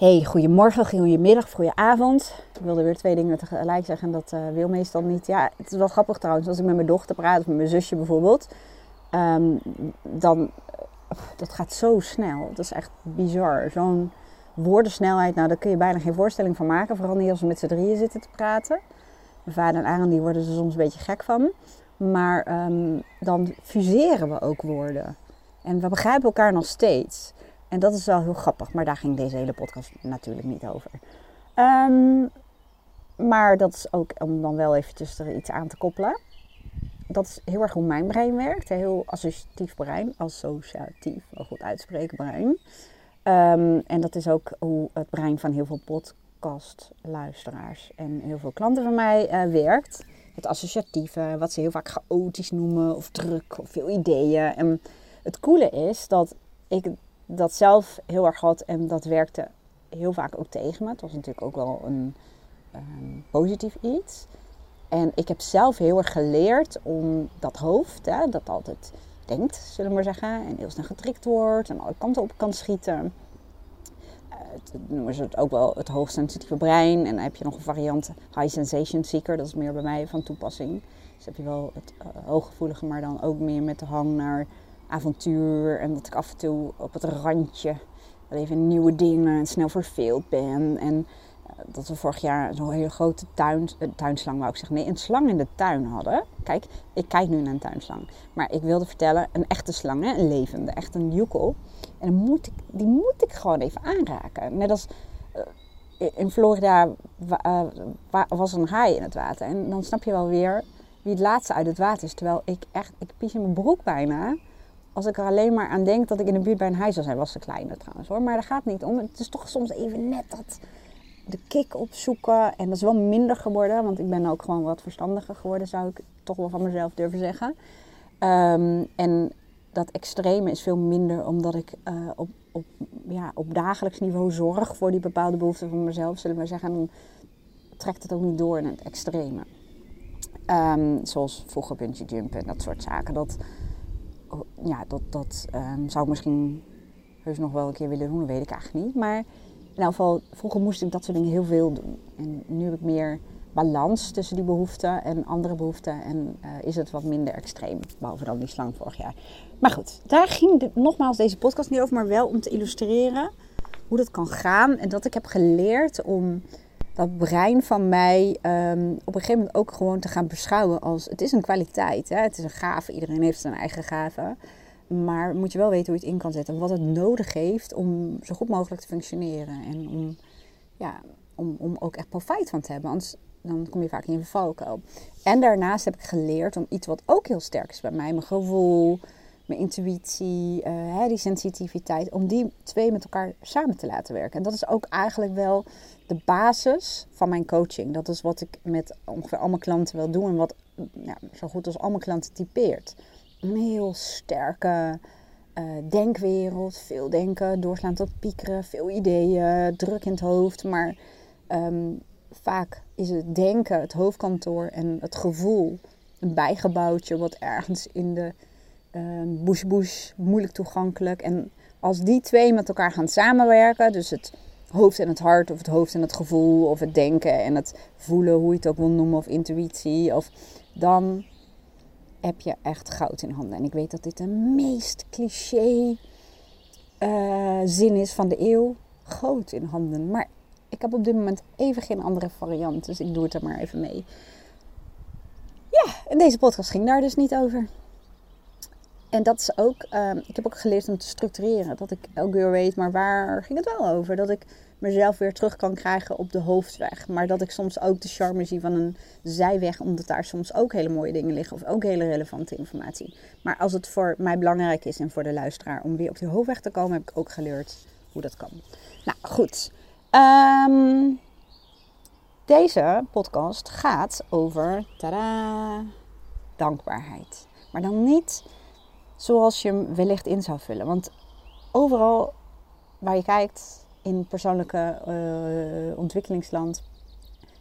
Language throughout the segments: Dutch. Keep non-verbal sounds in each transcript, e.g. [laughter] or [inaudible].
Hey, goedemorgen, goedemiddag, goedenavond. Ik wilde weer twee dingen tegelijk zeggen en dat uh, wil meestal niet. Ja, het is wel grappig trouwens, als ik met mijn dochter praat of met mijn zusje bijvoorbeeld. Um, dan, dat gaat zo snel. Dat is echt bizar. Zo'n woordensnelheid, nou daar kun je bijna geen voorstelling van maken. Vooral niet als we met z'n drieën zitten te praten. Mijn vader en Aaron die worden er soms een beetje gek van. Maar um, dan fuseren we ook woorden. En we begrijpen elkaar nog steeds. En dat is wel heel grappig, maar daar ging deze hele podcast natuurlijk niet over. Um, maar dat is ook om dan wel eventjes er iets aan te koppelen. Dat is heel erg hoe mijn brein werkt. Een heel associatief brein. Associatief, wel goed uitspreken brein. Um, en dat is ook hoe het brein van heel veel podcastluisteraars en heel veel klanten van mij uh, werkt. Het associatieve, wat ze heel vaak chaotisch noemen, of druk, of veel ideeën. En het coole is dat ik dat zelf heel erg had en dat werkte heel vaak ook tegen me. Het was natuurlijk ook wel een um, positief iets. En ik heb zelf heel erg geleerd om dat hoofd, hè, dat altijd denkt, zullen we maar zeggen, en heel snel getrikt wordt en alle kanten op kan schieten. Uh, noemen ze het ook wel het hoogsensitieve brein. En dan heb je nog een variant high sensation seeker, dat is meer bij mij van toepassing. Dus heb je wel het uh, hooggevoelige, maar dan ook meer met de hang naar avontuur. En dat ik af en toe op het randje even nieuwe dingen en snel verveeld ben. En uh, dat we vorig jaar zo'n hele grote tuin, uh, tuinslang, wou ik zeggen. Nee, een slang in de tuin hadden. Kijk, ik kijk nu naar een tuinslang. Maar ik wilde vertellen, een echte slang, hè? een levende, echt een joekel. En moet ik, die moet ik gewoon even aanraken. Net als uh, in Florida was een haai in het water. En dan snap je wel weer wie het laatste uit het water is. Terwijl ik echt, ik pies in mijn broek bijna als ik er alleen maar aan denk dat ik in de buurt bij een huis zou zijn, was ze kleiner trouwens hoor. Maar daar gaat niet om. Het is toch soms even net dat de kick opzoeken. En dat is wel minder geworden, want ik ben ook gewoon wat verstandiger geworden, zou ik toch wel van mezelf durven zeggen. Um, en dat extreme is veel minder omdat ik uh, op, op, ja, op dagelijks niveau zorg voor die bepaalde behoeften van mezelf, zullen we zeggen. En dan trekt het ook niet door in het extreme. Um, zoals vroeger bungee jumpen en dat soort zaken. Dat, ja, dat, dat um, zou ik misschien heus nog wel een keer willen doen, dat weet ik eigenlijk niet. Maar in elk geval, vroeger moest ik dat soort dingen heel veel doen. En nu heb ik meer balans tussen die behoeften en andere behoeften. En uh, is het wat minder extreem, behalve dan die slang vorig jaar. Maar goed, daar ging dit, nogmaals deze podcast niet over, maar wel om te illustreren hoe dat kan gaan. En dat ik heb geleerd om dat brein van mij um, op een gegeven moment ook gewoon te gaan beschouwen als het is een kwaliteit. Hè? Het is een gave, iedereen heeft zijn eigen gave. Maar moet je wel weten hoe je het in kan zetten. Wat het nodig heeft om zo goed mogelijk te functioneren. En om, ja, om, om ook echt profijt van te hebben. Anders dan kom je vaak in je valkuil. En daarnaast heb ik geleerd om iets wat ook heel sterk is bij mij. Mijn gevoel, mijn intuïtie, uh, die sensitiviteit. Om die twee met elkaar samen te laten werken. En dat is ook eigenlijk wel de basis van mijn coaching. Dat is wat ik met ongeveer al mijn klanten wil doen. En wat ja, zo goed als al mijn klanten typeert. Een heel sterke uh, denkwereld. Veel denken, doorslaan tot piekeren. Veel ideeën, druk in het hoofd. Maar um, vaak is het denken het hoofdkantoor. En het gevoel een bijgebouwtje wat ergens in de uh, bush bush moeilijk toegankelijk. En als die twee met elkaar gaan samenwerken, dus het hoofd en het hart, of het hoofd en het gevoel, of het denken en het voelen, hoe je het ook wil noemen, of intuïtie, of dan heb je echt goud in handen. En ik weet dat dit de meest cliché uh, zin is van de eeuw. Goud in handen. Maar ik heb op dit moment even geen andere variant, dus ik doe het er maar even mee. Ja, en deze podcast ging daar dus niet over. En dat is ook, uh, ik heb ook geleerd om te structureren. Dat ik elke keer weet, maar waar ging het wel over? Dat ik mezelf weer terug kan krijgen op de hoofdweg. Maar dat ik soms ook de charme zie van een zijweg, omdat daar soms ook hele mooie dingen liggen. Of ook hele relevante informatie. Maar als het voor mij belangrijk is en voor de luisteraar om weer op die hoofdweg te komen, heb ik ook geleerd hoe dat kan. Nou goed. Um, deze podcast gaat over tada, dankbaarheid. Maar dan niet zoals je hem wellicht in zou vullen. Want overal waar je kijkt in persoonlijke uh, ontwikkelingsland,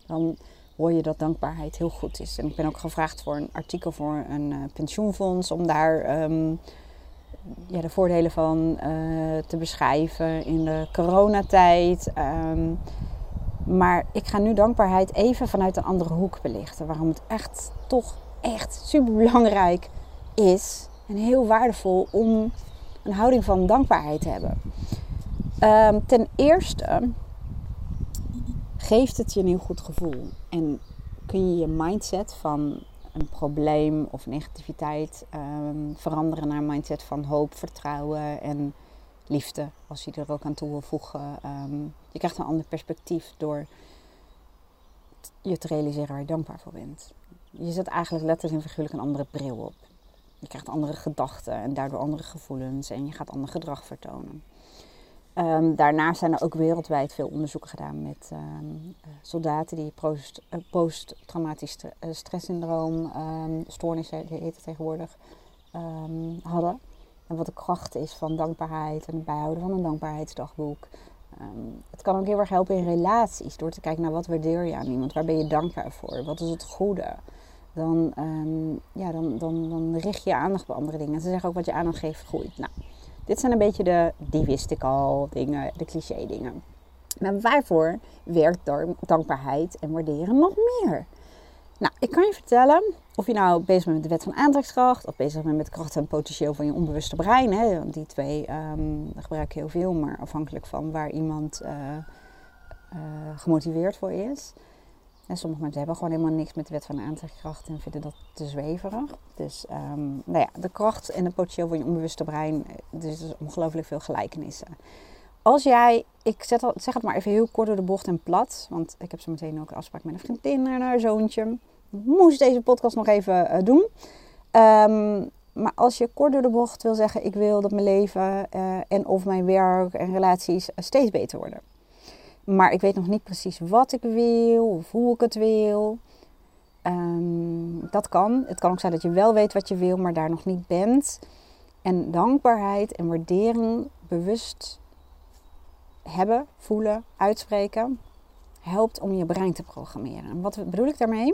dan hoor je dat dankbaarheid heel goed is. En ik ben ook gevraagd voor een artikel voor een uh, pensioenfonds om daar um, ja, de voordelen van eh, te beschrijven in de coronatijd. Ehm, maar ik ga nu dankbaarheid even vanuit een andere hoek belichten. Waarom het echt toch echt super belangrijk is en heel waardevol om een houding van dankbaarheid te hebben. Ehm, ten eerste geeft het je een heel goed gevoel. En kun je je mindset van een probleem of negativiteit um, veranderen naar een mindset van hoop, vertrouwen en liefde. Als je er ook aan toe wil voegen. Ehm, je krijgt een ander perspectief door je te realiseren waar je dankbaar voor bent. Je zet eigenlijk letterlijk en figuurlijk een andere bril op. Je krijgt andere gedachten en daardoor andere gevoelens en je gaat ander gedrag vertonen. Um, daarnaast zijn er ook wereldwijd veel onderzoeken gedaan met um, soldaten die uh, posttraumatisch st uh, stresssyndroom, um, stoornissen heet het tegenwoordig, hadden. En wat de kracht is van dankbaarheid en het bijhouden van een dankbaarheidsdagboek. het kan ook heel erg helpen in relaties door te kijken naar wat waardeer je aan iemand, waar ben je dankbaar voor, wat is het goede. Dan, ja, dan, dan, dan richt je je aandacht op andere dingen. Ze zeggen ook wat je aandacht geeft groeit. Nou, dit zijn een beetje de, die wist ik al, dingen, de cliché dingen. Maar waarvoor werkt dankbaarheid en waarderen nog meer? Nou, ik kan je vertellen, of je nou bezig bent met de wet van aantrekkingskracht, of bezig bent met de kracht en potentieel van je onbewuste brein. Hè, die twee um, gebruik ik heel veel, maar afhankelijk van waar iemand uh, uh, gemotiveerd voor is. En sommige mensen hebben gewoon helemaal niks met de wet van aantrekkingskracht en vinden dat te zweverig. Dus um, nou ja, de kracht en het potentieel van je onbewuste brein, er is dus ongelooflijk veel gelijkenissen. Als jij, ik zet al, zeg het maar even heel kort door de bocht en plat, want ik heb zo meteen ook een afspraak met een vriendin en haar zoontje. Moest deze podcast nog even uh, doen. Um, maar als je kort door de bocht wil zeggen, ik wil dat mijn leven uh, en of mijn werk en relaties steeds beter worden maar ik weet nog niet precies wat ik wil of hoe ik het wil. Um, dat kan. Het kan ook zijn dat je wel weet wat je wil, maar daar nog niet bent. En dankbaarheid en waardering bewust hebben, voelen, uitspreken, helpt om je brein te programmeren. En wat bedoel ik daarmee?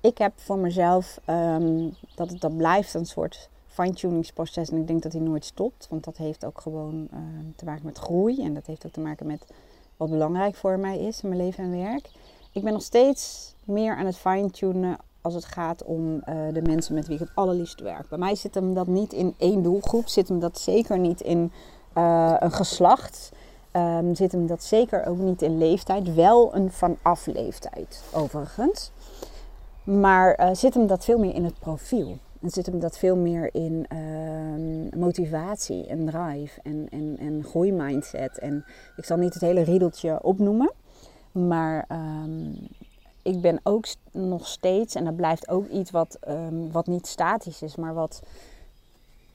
Ik heb voor mezelf um, dat het dat blijft een soort fine-tuningsproces. En ik denk dat hij nooit stopt. Want dat heeft ook gewoon uh, te maken met groei. En dat heeft ook te maken met wat belangrijk voor mij is in mijn leven en werk. Ik ben nog steeds meer aan het fine-tunen als het gaat om uh, de mensen met wie ik het allerliefst werk. Bij mij zit hem dat niet in één doelgroep, zit hem dat zeker niet in uh, een geslacht. Um, zit hem dat zeker ook niet in leeftijd. Wel een vanaf leeftijd, overigens. Maar uh, zit hem dat veel meer in het profiel. En zit hem dat veel meer in uh, motivatie en drive en, en, en groeimindset. En ik zal niet het hele riedeltje opnoemen. Maar um, ik ben ook nog steeds, en dat blijft ook iets wat, um, wat niet statisch is, maar wat,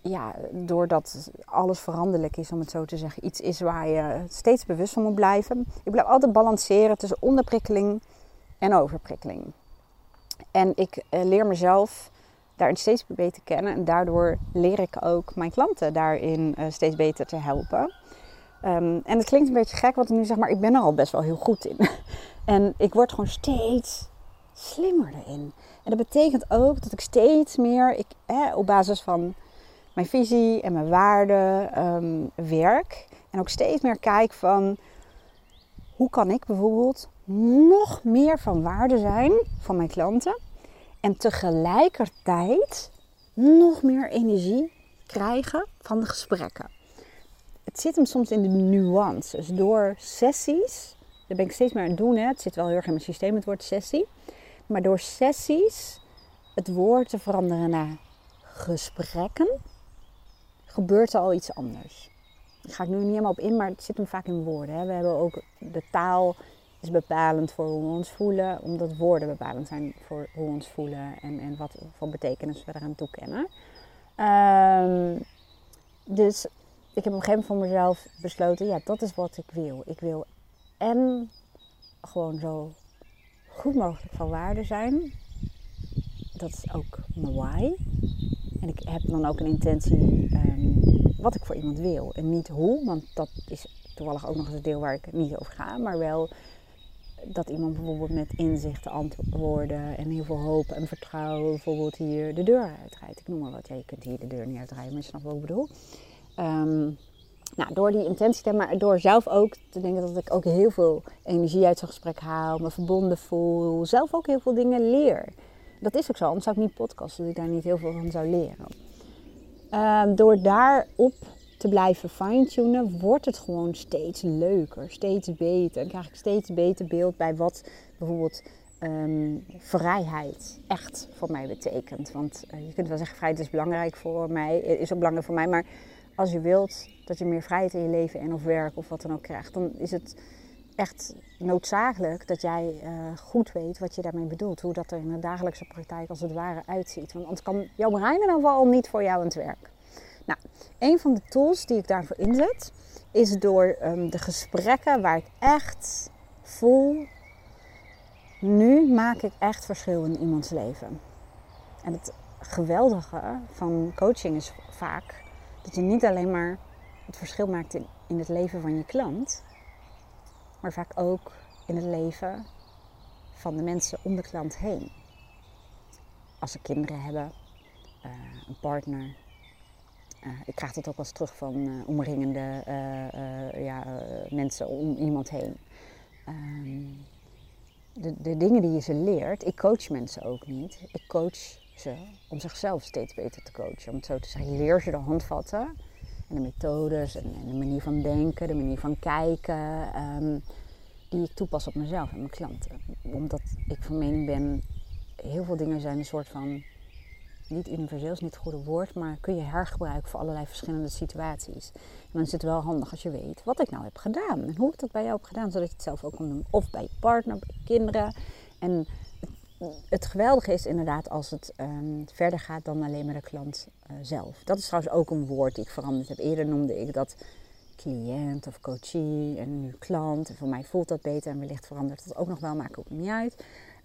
ja, doordat alles veranderlijk is, om het zo te zeggen, iets is waar je steeds bewust van moet blijven. Ik blijf altijd balanceren tussen onderprikkeling en overprikkeling. En ik uh, leer mezelf daarin steeds beter kennen. En daardoor leer ik ook mijn klanten daarin uh, steeds beter te helpen. Um, en het klinkt een beetje gek, want nu zeg maar, ik ben er al best wel heel goed in. [laughs] en ik word gewoon steeds slimmer erin. En dat betekent ook dat ik steeds meer ik, eh, op basis van mijn visie en mijn waarden um, werk. En ook steeds meer kijk van hoe kan ik bijvoorbeeld nog meer van waarde zijn van mijn klanten. En tegelijkertijd nog meer energie krijgen van de gesprekken. Het zit hem soms in de nuances. Door sessies, daar ben ik steeds meer aan het doen. Hè. Het zit wel heel erg in mijn systeem, het woord sessie. Maar door sessies het woord te veranderen naar gesprekken, gebeurt er al iets anders. Daar ga ik nu niet helemaal op in, maar het zit hem vaak in woorden. Hè. We hebben ook de taal bepalend voor hoe we ons voelen, omdat woorden bepalend zijn voor hoe we ons voelen en, en wat voor betekenis we eraan toekennen. Um, dus ik heb op een gegeven moment voor mezelf besloten, ja, dat is wat ik wil. Ik wil en gewoon zo goed mogelijk van waarde zijn. Dat is ook mijn why. En ik heb dan ook een intentie um, wat ik voor iemand wil. En niet hoe, want dat is toevallig ook nog eens het deel waar ik niet over ga. Maar wel dat iemand bijvoorbeeld met inzichten antwoorden en heel veel hoop en vertrouwen bijvoorbeeld hier de deur uitrijdt. Ik noem maar wat. Ja, je kunt hier de deur niet uitrijden, maar je wat ik bedoel. Ehm, nou, door die intentie te maar door zelf ook te denken dat ik ook heel veel energie uit zo'n gesprek haal, me verbonden voel, zelf ook heel veel dingen leer. Dat is ook zo, anders zou ik niet podcasten, dat ik daar niet heel veel van zou leren. Um, door daarop te blijven fine-tunen, wordt het gewoon steeds leuker, steeds beter. En krijg ik steeds beter beeld bij wat bijvoorbeeld um, vrijheid echt voor mij betekent. Want uh, je kunt wel zeggen, vrijheid is belangrijk voor mij, is ook belangrijk voor mij. Maar als je wilt dat je meer vrijheid in je leven en of werk of wat dan ook krijgt, dan is het echt noodzakelijk dat jij uh, goed weet wat je daarmee bedoelt. Hoe dat er in de dagelijkse praktijk als het ware uitziet. Want anders kan jouw brein in ieder geval niet voor jou aan het werk. Nou, een van de tools die ik daarvoor inzet, is door um, de gesprekken waar ik echt voel, nu maak ik echt verschil in iemands leven. En het geweldige van coaching is vaak dat je niet alleen maar het verschil maakt in, in het leven van je klant, maar vaak ook in het leven van de mensen om de klant heen. Als ze kinderen hebben, uh, een partner, ik krijg dat ook wel eens terug van uh, omringende uh, ja, mensen om iemand heen. Um, de, de, dingen die je ze leert, ik coach mensen ook niet. Ik coach ze om zichzelf steeds beter te coachen. Om het zo te zeggen, je leert ze de handvatten en de methodes en, de manier van denken, de manier van kijken, um, die ik toepas op mezelf en mijn klanten. Omdat ik van mening ben, heel veel dingen zijn een soort van niet universeel is niet het goede woord, maar kun je hergebruiken voor allerlei verschillende situaties. Dan is het wel handig als je weet wat ik nou heb gedaan en hoe ik dat bij jou heb gedaan, zodat je het zelf ook kan doen. Of bij je partner, bij je kinderen. En het, geweldige is inderdaad als het um, verder gaat dan alleen maar de klant uh, zelf. Dat is trouwens ook een woord die ik veranderd heb. Eerder noemde ik dat cliënt of coachie en nu klant. En voor mij voelt dat beter en wellicht verandert dat ook nog wel, maakt ook niet uit.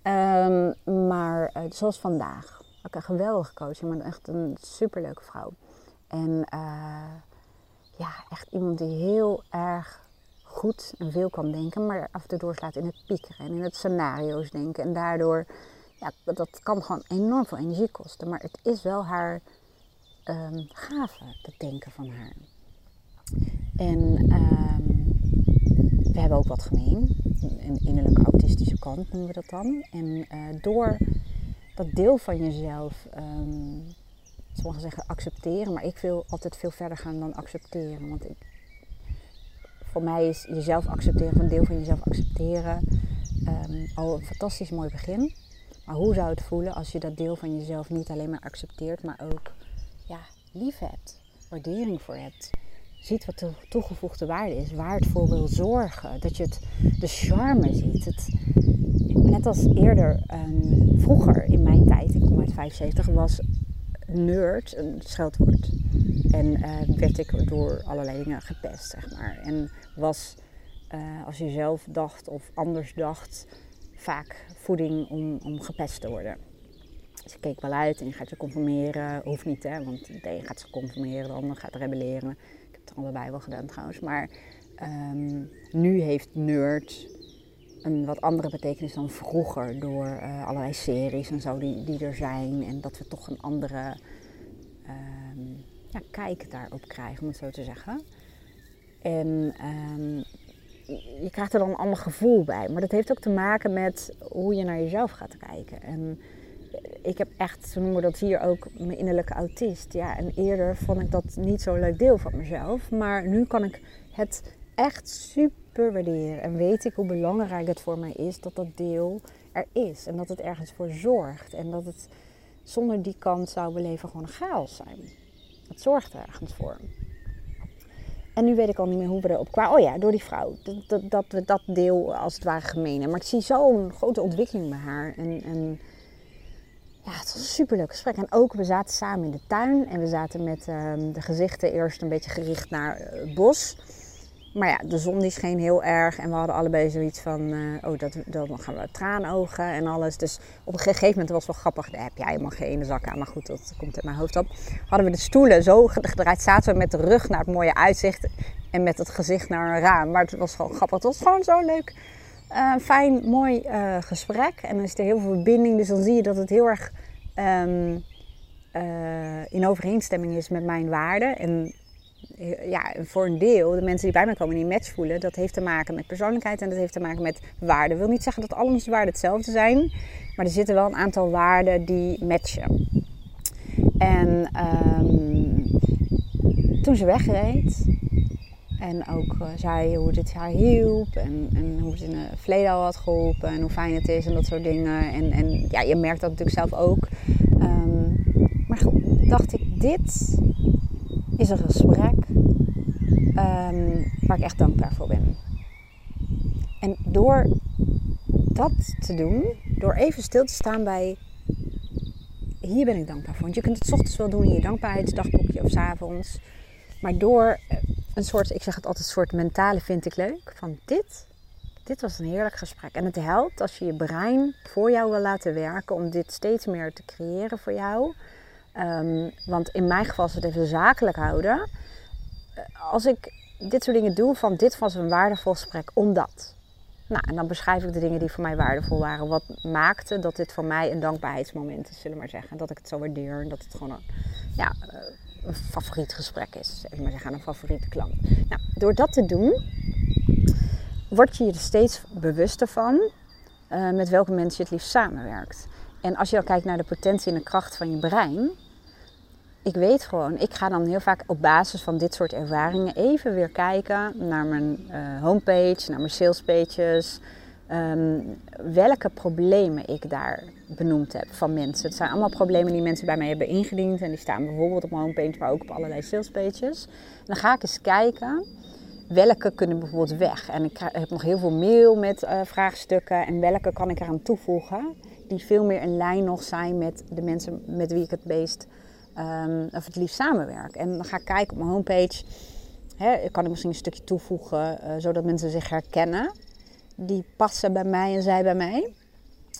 Um, maar uh, zoals vandaag ook een geweldige coach, maar echt een superleuke vrouw. En uh, ja, echt iemand die heel erg goed en veel kan denken, maar af en toe doorslaat in het piekeren en in het scenario's denken. En daardoor, ja, dat kan gewoon enorm veel energie kosten. Maar het is wel haar um, gave, dat denken van haar. En um, we hebben ook wat gemeen. Een innerlijke autistische kant noemen we dat dan. En uh, door dat deel van jezelf, um, sommigen zeggen accepteren, maar ik wil altijd veel verder gaan dan accepteren. Want ik, voor mij is jezelf accepteren, van deel van jezelf accepteren, um, al een fantastisch mooi begin. Maar hoe zou het voelen als je dat deel van jezelf niet alleen maar accepteert, maar ook ja, lief hebt, waardering voor hebt? Ziet wat de toegevoegde waarde is, waar het voor wil zorgen. Dat je het, de charme ziet. Het, net als eerder, um, vroeger in mijn tijd, ik kom uit 75, was nerd een scheldwoord. En uh, werd ik door allerlei dingen gepest, zeg maar. En was, uh, als je zelf dacht of anders dacht, vaak voeding om, om gepest te worden. Dus je keek wel uit en je gaat je conformeren. Hoeft niet, hè, want de een gaat zich conformeren, de ander gaat rebelleren. Ik heb het allebei wel gedaan trouwens. Maar um, nu heeft nerd een wat andere betekenis dan vroeger door uh, allerlei series en zo die, die er zijn. En dat we toch een andere um, ja, kijk daarop krijgen, om het zo te zeggen. En um, je krijgt er dan een ander gevoel bij. Maar dat heeft ook te maken met hoe je naar jezelf gaat kijken. En ik heb echt, zo noemen dat hier ook, mijn innerlijke autist. Ja, en eerder vond ik dat niet zo'n leuk deel van mezelf. Maar nu kan ik het echt super waarderen. En weet ik hoe belangrijk het voor mij is dat dat deel er is. En dat het ergens voor zorgt. En dat het zonder die kant zou we leven gewoon een chaos zijn. Het zorgt er ergens voor. En nu weet ik al niet meer hoe we erop kwamen. Oh ja, door die vrouw. Dat, dat, we dat deel als het ware gemenen. Maar ik zie zo'n grote ontwikkeling bij haar. En, en ja, het was een superleuk gesprek. En ook, we zaten samen in de tuin. En we zaten met um, de gezichten eerst een beetje gericht naar het bos. Maar ja, de zon die scheen heel erg en we hadden allebei zoiets van, uh, oh, dat, dan gaan we traanogen en alles. Dus op een gegeven moment was het wel grappig, daar heb jij helemaal geen zak aan, maar goed, dat komt in mijn hoofd op. Hadden we de stoelen zo gedraaid, zaten we met de rug naar het mooie uitzicht en met het gezicht naar een raam. Maar het was gewoon grappig, het was gewoon zo leuk uh, fijn, mooi uh, gesprek. En dan is er heel veel verbinding. Dus dan zie je dat het heel erg uh, in overeenstemming is met mijn waarden. En ja, voor een deel, de mensen die bij mij komen die match voelen, dat heeft te maken met persoonlijkheid en dat heeft te maken met waarden. Wil niet zeggen dat al onze waarden hetzelfde zijn, maar er zitten wel een aantal waarden die matchen. En um, toen ze wegreed, en ook uh, zei hoe dit haar hielp en, en hoe het in het verleden al had geholpen en hoe fijn het is en dat soort dingen. En, en ja, je merkt dat natuurlijk zelf ook. Um, maar goed, dacht ik, dit is een gesprek um, waar ik echt dankbaar voor ben. En door dat te doen, door even stil te staan bij hier ben ik dankbaar voor. Want je kunt het ochtends wel doen in je dankbaarheidsdagboekje of s avonds. Maar door een soort, ik zeg het altijd, een soort mentale vind ik leuk. Van dit, dit was een heerlijk gesprek. En het helpt als je je brein voor jou wil laten werken om dit steeds meer te creëren voor jou. Um, want in mijn geval is het even zakelijk houden. Eh, als ik dit soort dingen doe, van dit was een waardevol gesprek, omdat. Nou, en dan beschrijf ik de dingen die voor mij waardevol waren. Wat maakte dat dit voor mij een dankbaarheidsmoment is, zullen we maar zeggen. Dat ik het zo waardeer en dat het gewoon een, ja, eh, een favoriet gesprek is. Even maar zeggen, een favoriete klant. Nou, door dat te doen, word je je er steeds bewuster van uh, met welke mensen je het liefst samenwerkt. En als je dan kijkt naar de potentie en de kracht van je brein, ik weet gewoon, ik ga dan heel vaak op basis van dit soort ervaringen even weer kijken naar mijn uh, homepage, naar mijn salespages. Um, welke problemen ik daar benoemd heb van mensen. Het zijn allemaal problemen die mensen bij mij hebben ingediend. En die staan bijvoorbeeld op mijn homepage, maar ook op allerlei salespages. Dan ga ik eens kijken welke kunnen bijvoorbeeld weg. En ik heb nog heel veel mail met uh, vraagstukken. En welke kan ik eraan toevoegen die veel meer in lijn nog zijn met de mensen met wie ik het meest um, of het liefst samenwerk. En dan ga ik kijken op mijn homepage. Hè, kan ik misschien een stukje toevoegen uh, zodat mensen zich herkennen. Die passen bij mij en zij bij mij.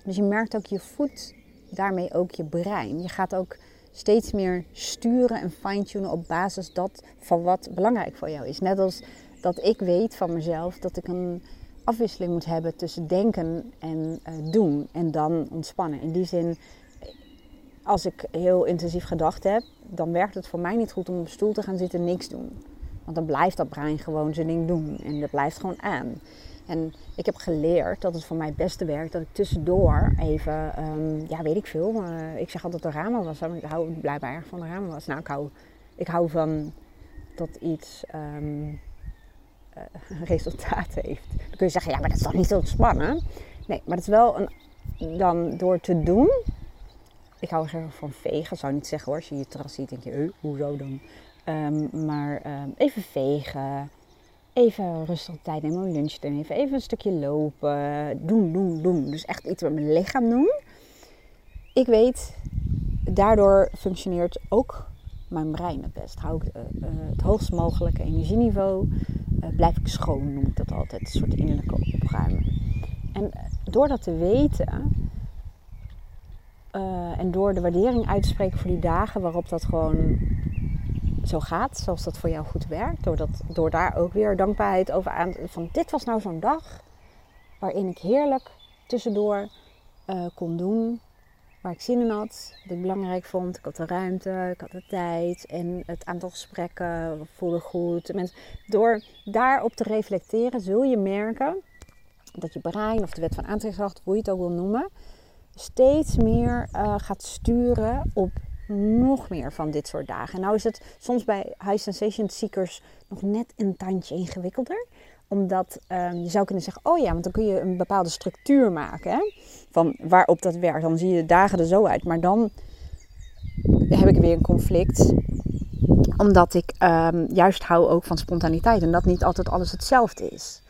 Dus je merkt ook je voet, daarmee ook je brein. Je gaat ook steeds meer sturen en fine-tunen op basis dat van wat belangrijk voor jou is. Net als dat ik weet van mezelf dat ik een afwisseling moet hebben tussen denken en uh, doen en dan ontspannen. In die zin als ik heel intensief gedacht heb, dan werkt het voor mij niet goed om op een stoel te gaan zitten en niks doen. Want dan blijft dat brein gewoon zijn ding doen en dat blijft gewoon aan. En ik heb geleerd dat het voor mij het beste werkt dat ik tussendoor even, um, ja weet ik veel, uh, ik zeg altijd dat de ramen was. Ik hou blijkbaar erg van de ramen was. Nou, ik hou, ik hou van dat iets uh, resultaat heeft. Dan kun je zeggen, ja, maar dat is toch niet zo ontspannen? Nee, maar het is wel een, dan door te doen ik hou erg van vegen. Zou niet zeggen hoor. Als je je terras ziet, denk je, eh, hoezo dan? Um, maar um, even vegen. Even rustig tijd nemen om lunch te nemen. Even een stukje lopen. Doen, doen, doen. Dus echt iets met mijn lichaam doen. Ik weet, daardoor functioneert ook mijn brein het best. Hou ik uh, uh, het hoogst mogelijke energieniveau. Uh, blijf ik schoon, noem ik dat altijd. Een soort innerlijke opruimen. En door dat te weten, uh, en door de waardering uit te spreken voor die dagen waarop dat gewoon zo gaat, zoals dat voor jou goed werkt. Door, dat, door daar ook weer dankbaarheid over aan. Van dit was nou zo'n dag waarin ik heerlijk tussendoor kon doen waar ik zin in had, wat ik belangrijk vond. Ik had de ruimte, ik had de tijd en het aantal gesprekken voelde goed. Mensen, door daarop te reflecteren zul je merken dat je brein of de wet van aantrekkingskracht, hoe je het ook wil noemen, steeds meer uh, gaat sturen op nog meer van dit soort dagen. En nou is het soms bij high sensation seekers nog net een tandje ingewikkelder. Omdat um, je zou kunnen zeggen, oh ja, want dan kun je een bepaalde structuur maken. Hè? Van waarop dat werkt. Dan zie je de dagen er zo uit. Maar dan heb ik weer een conflict. Omdat ik um, juist hou ook van spontaniteit. En dat niet altijd alles hetzelfde is.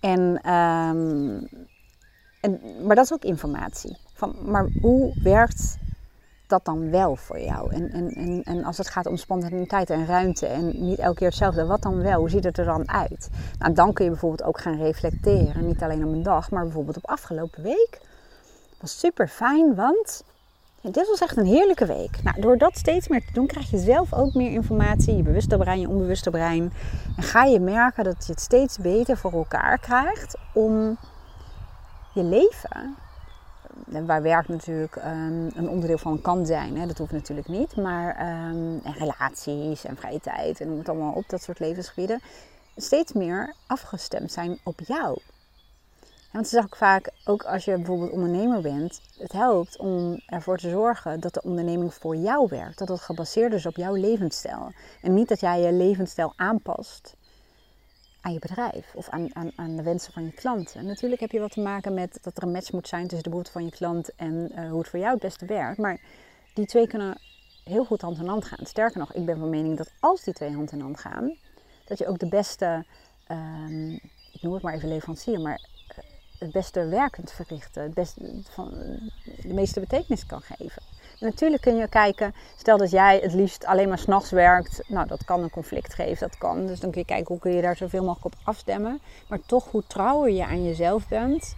En, um, en, maar dat is ook informatie. Van, maar hoe werkt dat dan wel voor jou? En, en, en, en als het gaat om spontaniteit en ruimte en niet elke keer hetzelfde, wat dan wel? Hoe ziet het er dan uit? Nou, dan kun je bijvoorbeeld ook gaan reflecteren. Niet alleen op een dag, maar bijvoorbeeld op afgelopen week. Was super fijn, want dit was echt een heerlijke week. Nou, door dat steeds meer te doen, krijg je zelf ook meer informatie. Je bewuste brein, je onbewuste brein. En ga je merken dat je het steeds beter voor elkaar krijgt om je leven, waar werk natuurlijk um, een onderdeel van kan zijn, hè, dat hoeft natuurlijk niet, maar um, en relaties en vrije tijd en noem het allemaal op, dat soort levensgebieden, steeds meer afgestemd zijn op jou. Want het is ook vaak, ook als je bijvoorbeeld ondernemer bent, het helpt om ervoor te zorgen dat de onderneming voor jou werkt. Dat het gebaseerd is op jouw levensstijl. En niet dat jij je levensstijl aanpast aan je bedrijf of aan, aan, aan de wensen van je klanten. natuurlijk heb je wat te maken met dat er een match moet zijn tussen de behoeften van je klant en uh, hoe het voor jou het beste werkt. Maar die twee kunnen heel goed hand in hand gaan. Sterker nog, ik ben van mening dat als die twee hand in hand gaan, dat je ook de beste, um, ik noem het maar even leverancier, maar eh, het beste werk kunt verrichten, het beste, van, de meeste betekenis kan geven. Natuurlijk kun je kijken, stel dat jij het liefst alleen maar s'nachts werkt, nou dat kan een conflict geven, dat kan. Dus dan kun je kijken hoe kun je daar zoveel mogelijk op afstemmen. Maar toch, hoe trouwer je aan jezelf bent,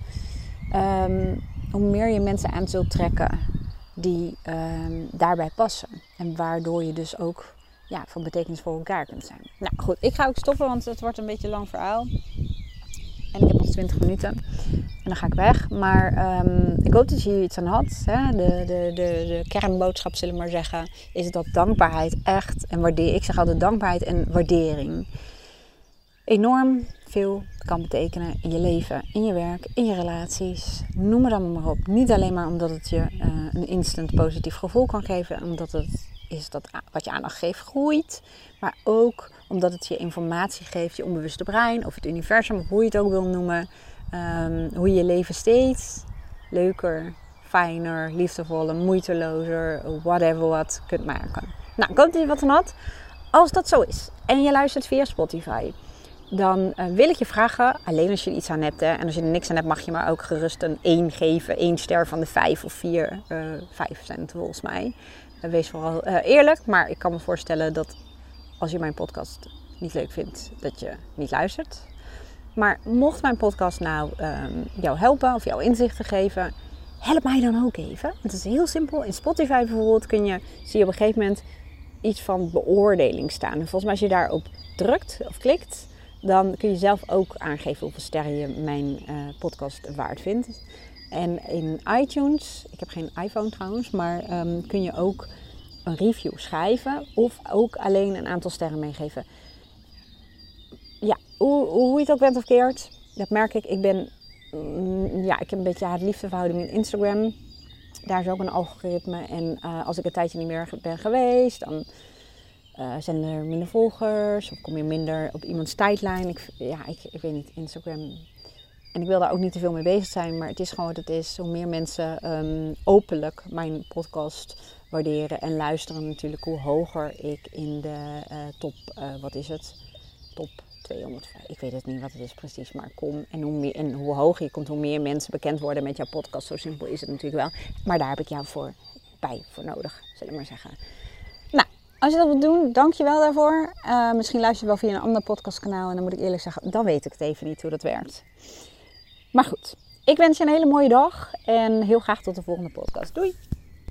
um, hoe meer je mensen aan zult trekken die um, daarbij passen. En waardoor je dus ook ja, van betekenis voor elkaar kunt zijn. Nou goed, ik ga ook stoppen, want het wordt een beetje een lang verhaal. En ik heb nog 20 minuten. En dan ga ik weg. Maar um, ik hoop dat je hier iets aan had. Hè? De, de, de, de kernboodschap, zullen we maar zeggen, is dat dankbaarheid echt en waardering. Ik zeg altijd dankbaarheid en waardering. Enorm veel kan betekenen in je leven, in je werk, in je relaties. Noem het allemaal maar op. Niet alleen maar omdat het je uh, een instant positief gevoel kan geven, omdat het is dat wat je aandacht geeft groeit. Maar ook omdat het je informatie geeft, je onbewuste brein of het universum, hoe je het ook wil noemen. Um, hoe je je leven steeds leuker, fijner, liefdevoller, moeitelozer, whatever wat kunt maken. Nou, dat je wat aan had. Als dat zo is en je luistert via Spotify, dan uh, wil ik je vragen, alleen als je er iets aan hebt, hè, en als je er niks aan hebt, mag je maar ook gerust een 1 geven. 1 ster van de 5 of 4. Uh, 5 zijn het volgens mij. Uh, wees vooral uh, eerlijk, maar ik kan me voorstellen dat als je mijn podcast niet leuk vindt, dat je niet luistert. Maar mocht mijn podcast nou um, jou helpen of jouw inzichten geven, help mij dan ook even. Het is heel simpel. In Spotify bijvoorbeeld kun je, zie je op een gegeven moment iets van beoordeling staan. En volgens mij als je daarop drukt of klikt, dan kun je zelf ook aangeven hoeveel sterren je mijn uh, podcast waard vindt. En in iTunes, ik heb geen iPhone trouwens, maar um, kun je ook een review schrijven of ook alleen een aantal sterren meegeven. Ja, hoe, hoe je het ook bent of keert, dat merk ik. Ik ben, mm, ja, ik heb een beetje het liefdeverhouding in Instagram. Daar is ook een algoritme. En uh, als ik een tijdje niet meer ben geweest, dan uh, zijn er minder volgers of kom je minder op iemands tijdlijn. Ik, ja, ik, ik weet niet, Instagram. En ik wil daar ook niet te veel mee bezig zijn, maar het is gewoon wat het is. Hoe meer mensen um, openlijk mijn podcast waarderen en luisteren, natuurlijk, hoe hoger ik in de uh, top, uh, wat is het? Top 200, ik weet het niet wat het is precies, maar kom. En hoe, meer, en hoe hoger je komt, hoe meer mensen bekend worden met jouw podcast. Zo simpel is het natuurlijk wel. Maar daar heb ik jou voor bij voor nodig, zullen we maar zeggen. Als je dat wilt doen, dank je wel daarvoor. Uh, misschien luister je wel via een ander podcastkanaal. En dan moet ik eerlijk zeggen, dan weet ik het even niet hoe dat werkt. Maar goed, ik wens je een hele mooie dag. En heel graag tot de volgende podcast. Doei!